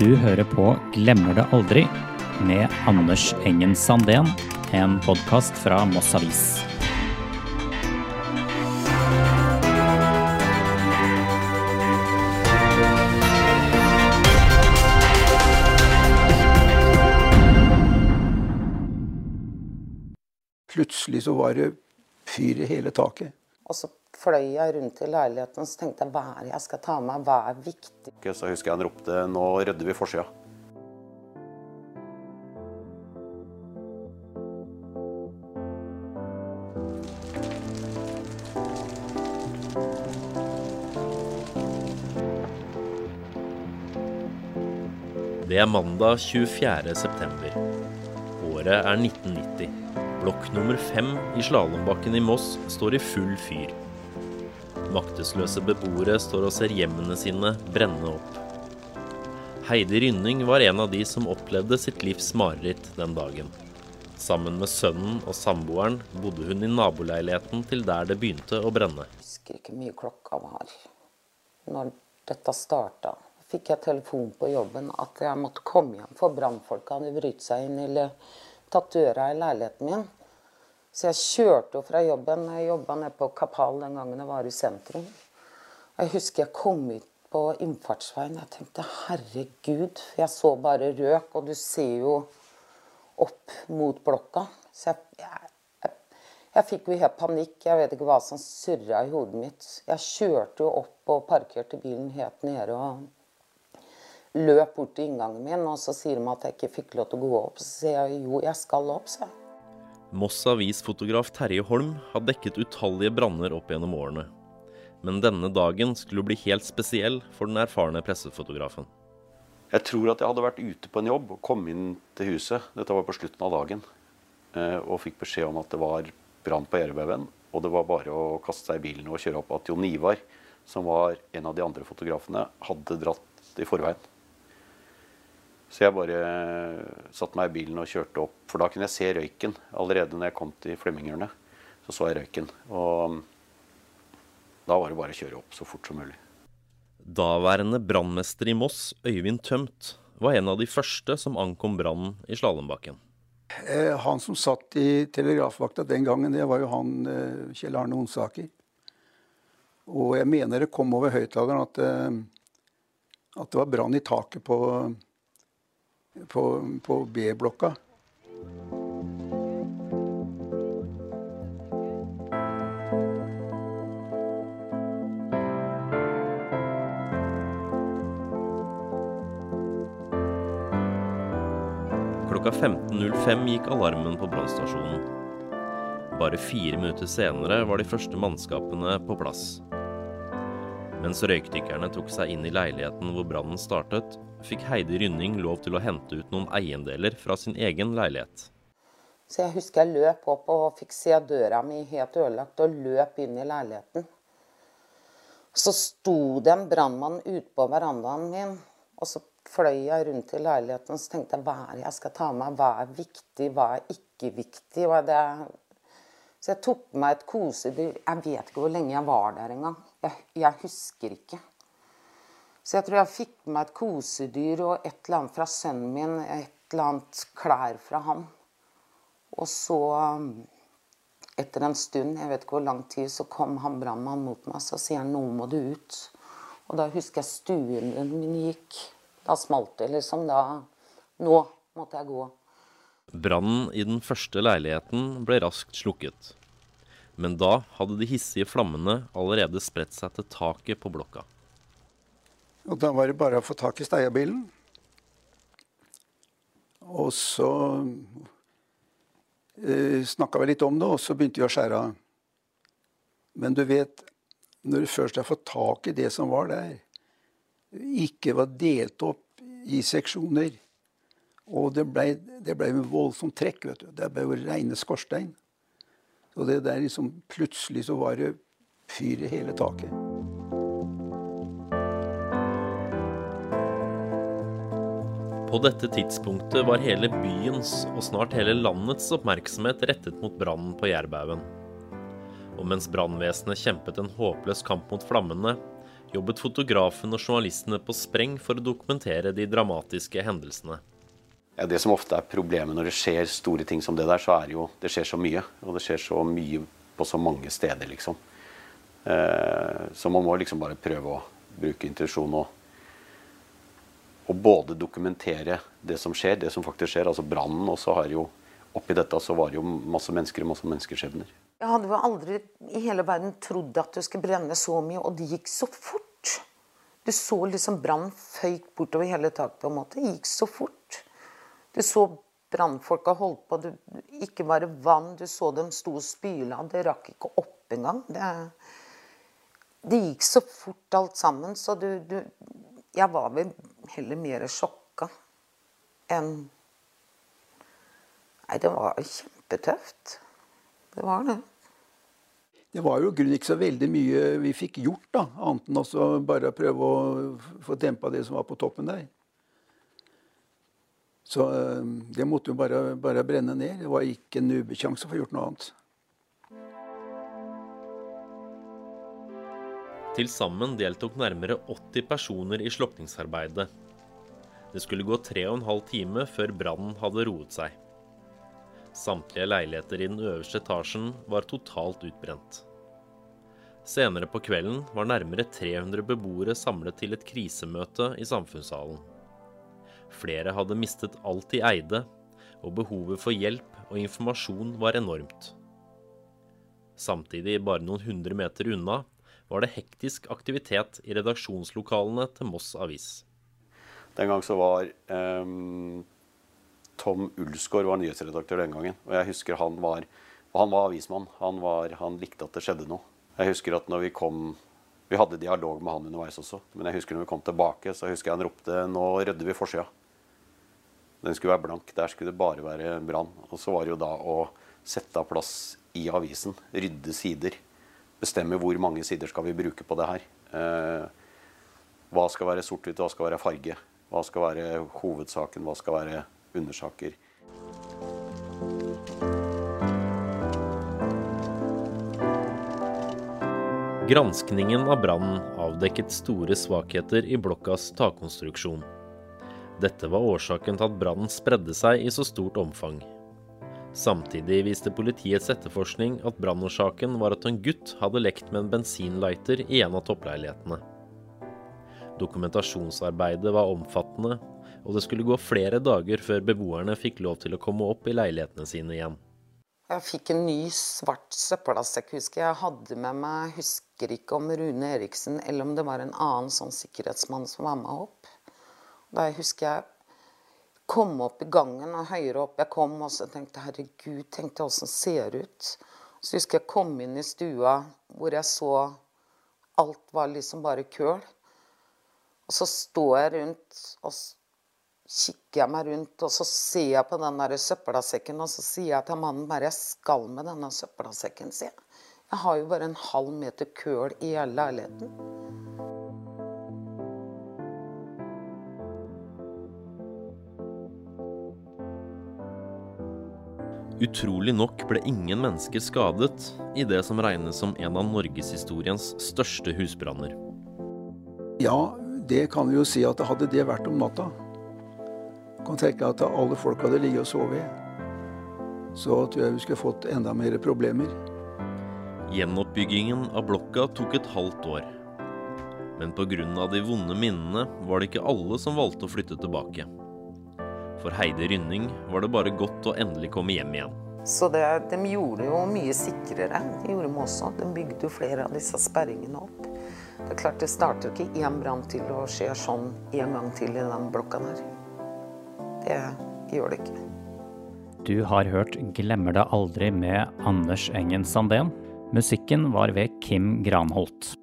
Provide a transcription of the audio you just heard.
Du hører på Glemmer det aldri med Anders Engen Sandén, en podkast fra Moss Avis. Plutselig så var det fyr i hele taket. Og så fløy jeg rundt i leiligheten og tenkte jeg, hva er det jeg skal ta med, hva er viktig? Så husker jeg han ropte 'nå rydder vi forsida'. Det er mandag 24. september. Året er 1990. Blokk nummer fem i Slalåmbakken i Moss står i full fyr. Maktesløse beboere står og ser hjemmene sine brenne opp. Heidi Rynning var en av de som opplevde sitt livs mareritt den dagen. Sammen med sønnen og samboeren bodde hun i naboleiligheten til der det begynte å brenne. Jeg husker ikke mye klokka var når dette starta. Fikk jeg telefon på jobben at jeg måtte komme hjem, for brannfolka hadde brytt seg inn eller tatt døra i leiligheten min. Så jeg kjørte jo fra jobben. Jeg jobba nede på Kapal den gangen jeg var i sentrum. Jeg husker jeg kom ut på innfartsveien. Jeg tenkte herregud, jeg så bare røk, og du ser jo opp mot blokka. Så jeg, jeg, jeg, jeg fikk jo helt panikk. Jeg vet ikke hva som surra i hodet mitt. Jeg kjørte jo opp og parkerte bilen helt nede og løp bort til inngangen min. Og så sier de at jeg ikke fikk lov til å gå opp. Så sier jeg jo, jeg skal opp, sa jeg. Moss Avis-fotograf Terje Holm har dekket utallige branner opp gjennom årene. Men denne dagen skulle bli helt spesiell for den erfarne pressefotografen. Jeg tror at jeg hadde vært ute på en jobb og kom inn til huset. Dette var på slutten av dagen. eh, Og fikk beskjed om at det var brann på Gjerrebaugen. Og det var bare å kaste seg i bilen og kjøre opp. At Jon Ivar, som var en av de andre fotografene, hadde dratt i forveien. Så jeg bare satte meg i bilen og kjørte opp. For da kunne jeg se røyken. Allerede når jeg kom til Flemmingerne, så så jeg røyken. Og da var det bare å kjøre opp så fort som mulig. Daværende brannmester i Moss, Øyvind Tømt, var en av de første som ankom brannen i Slalåmbakken. Eh, Han som satt i telegrafvakta den gangen, det var jo han eh, Kjell Arne Onsaker. Og jeg mener det kom over høyttaleren at, eh, at det var brann i taket på, på, på B-blokka. Klokka 15.05 gikk alarmen på brannstasjonen. Bare fire minutter senere var de første mannskapene på plass. Mens røykdykkerne tok seg inn i leiligheten hvor brannen startet, fikk Heidi Rynning lov til å hente ut noen eiendeler fra sin egen leilighet. Så jeg husker jeg løp opp og fikk se døra mi helt ødelagt, og løp inn i leiligheten. Så sto det en brannmann utpå verandaen min, og så fløy jeg rundt i leiligheten og så tenkte jeg, hva er det jeg skal ta med, hva er viktig, hva er ikke viktig. Hva er det... Så jeg tok med meg et kosedyr. Jeg vet ikke hvor lenge jeg var der engang. Jeg, jeg husker ikke. Så jeg tror jeg fikk med meg et kosedyr og et eller annet fra sønnen min, et eller annet klær fra ham. Og så, etter en stund, jeg vet ikke hvor lang tid, så kom han brannmannen mot meg så sier han, nå må du ut. Og da husker jeg stuen min gikk. Da smalt det liksom. Da Nå måtte jeg gå. Brannen i den første leiligheten ble raskt slukket. Men da hadde de hissige flammene allerede spredt seg til taket på blokka. Og da var det bare å få tak i steiebilen. Og så eh, snakka vi litt om det, og så begynte vi å skjære av. Men du vet, når du først har fått tak i det som var der, ikke var delt opp i seksjoner Og det ble, det ble voldsomt trekk. vet du. Det ble jo reine skorstein. Og det der liksom Plutselig så var det fyr i hele taket. På dette tidspunktet var hele byens og snart hele landets oppmerksomhet rettet mot brannen på Jærbaugen. Og mens brannvesenet kjempet en håpløs kamp mot flammene, jobbet fotografen og journalistene på spreng for å dokumentere de dramatiske hendelsene. Ja, det som ofte er problemet når det skjer store ting som det der, så er jo Det skjer så mye. Og det skjer så mye på så mange steder, liksom. Eh, så man må liksom bare prøve å bruke intuisjon og, og både dokumentere det som skjer, det som faktisk skjer, altså brannen. Og så har jo oppi dette så var det jo masse mennesker og masse menneskeskjebner. Jeg hadde jo aldri i hele verden trodd at det skulle brenne så mye, og det gikk så fort. Du så liksom brann føyk bortover hele taket, på en måte. Det gikk så fort. Du så brannfolka holdt på, Du, ikke bare vann, du så dem sto og spyla. Det rakk ikke opp engang. Det, det gikk så fort alt sammen, så du, du Jeg var vel heller mer sjokka enn Nei, det var kjempetøft. Det var det. Det var jo grunn ikke så veldig mye vi fikk gjort, da, annet enn også bare å prøve å få dempa det som var på toppen der. Så eh, det måtte jo bare, bare brenne ned. Det var ikke en nubbesjanse for å få gjort noe annet. Til sammen deltok nærmere 80 personer i slukningsarbeidet. Det skulle gå tre og en halv time før brannen hadde roet seg. Samtlige leiligheter i den øverste etasjen var totalt utbrent. Senere på kvelden var nærmere 300 beboere samlet til et krisemøte i samfunnssalen. Flere hadde mistet alt de eide, og behovet for hjelp og informasjon var enormt. Samtidig, bare noen hundre meter unna, var det hektisk aktivitet i redaksjonslokalene til Moss Avis. Den gang så var um, Tom Ulsgaard var nyhetsredaktør den gangen. Og jeg husker han var, han var avismann. Han, var, han likte at det skjedde noe. Jeg husker at når vi kom Vi hadde dialog med han underveis også. Men jeg husker når vi kom tilbake, så husker jeg han ropte 'Nå rydder vi forsida'. Den skulle være blank. Der skulle det bare være brann. Og så var det jo da å sette av plass i avisen. Rydde sider. Bestemme hvor mange sider skal vi bruke på det her. Eh, hva skal være sort-hvitt, hva skal være farge? Hva skal være hovedsaken, hva skal være undersaker? Granskningen av brannen avdekket store svakheter i blokkas takkonstruksjon. Dette var årsaken til at brannen spredde seg i så stort omfang. Samtidig viste politiets etterforskning at brannårsaken var at en gutt hadde lekt med en bensinlighter i en av toppleilighetene. Dokumentasjonsarbeidet var omfattende, og det skulle gå flere dager før beboerne fikk lov til å komme opp i leilighetene sine igjen. Jeg fikk en ny svart søppelsekk, husker jeg. hadde med meg, husker ikke om Rune Eriksen eller om det var en annen sånn sikkerhetsmann som var med opp. Da jeg husker jeg kom opp i gangen, og høyere opp jeg kom, og så tenkte herregud, tenkte jeg åssen ser ut. Så husker jeg kom inn i stua hvor jeg så alt var liksom bare køl. Og så står jeg rundt og kikker jeg meg rundt, og så ser jeg på den der søppelsekken, og så sier jeg til mannen bare jeg skal med denne søppelsekken, sier jeg. Jeg har jo bare en halv meter køl i hele leiligheten. Utrolig nok ble ingen mennesker skadet i det som regnes som en av norgeshistoriens største husbranner. Ja, det kan vi jo si at det hadde det vært om natta. Kan tenke at alle folk hadde ligget og sovet. Så tror jeg vi skulle fått enda mer problemer. Gjenoppbyggingen av blokka tok et halvt år. Men pga. de vonde minnene var det ikke alle som valgte å flytte tilbake. For Heidi Rynning var det bare godt å endelig komme hjem igjen. Så det, de gjorde jo mye sikrere. De gjorde de også. De bygde jo flere av disse sperringene opp. Det er klart det starter ikke én brann til å skje sånn en gang til i den blokka der. Det gjør det ikke. Du har hørt 'Glemmer det aldri' med Anders Engen Sandén. Musikken var ved Kim Granholt.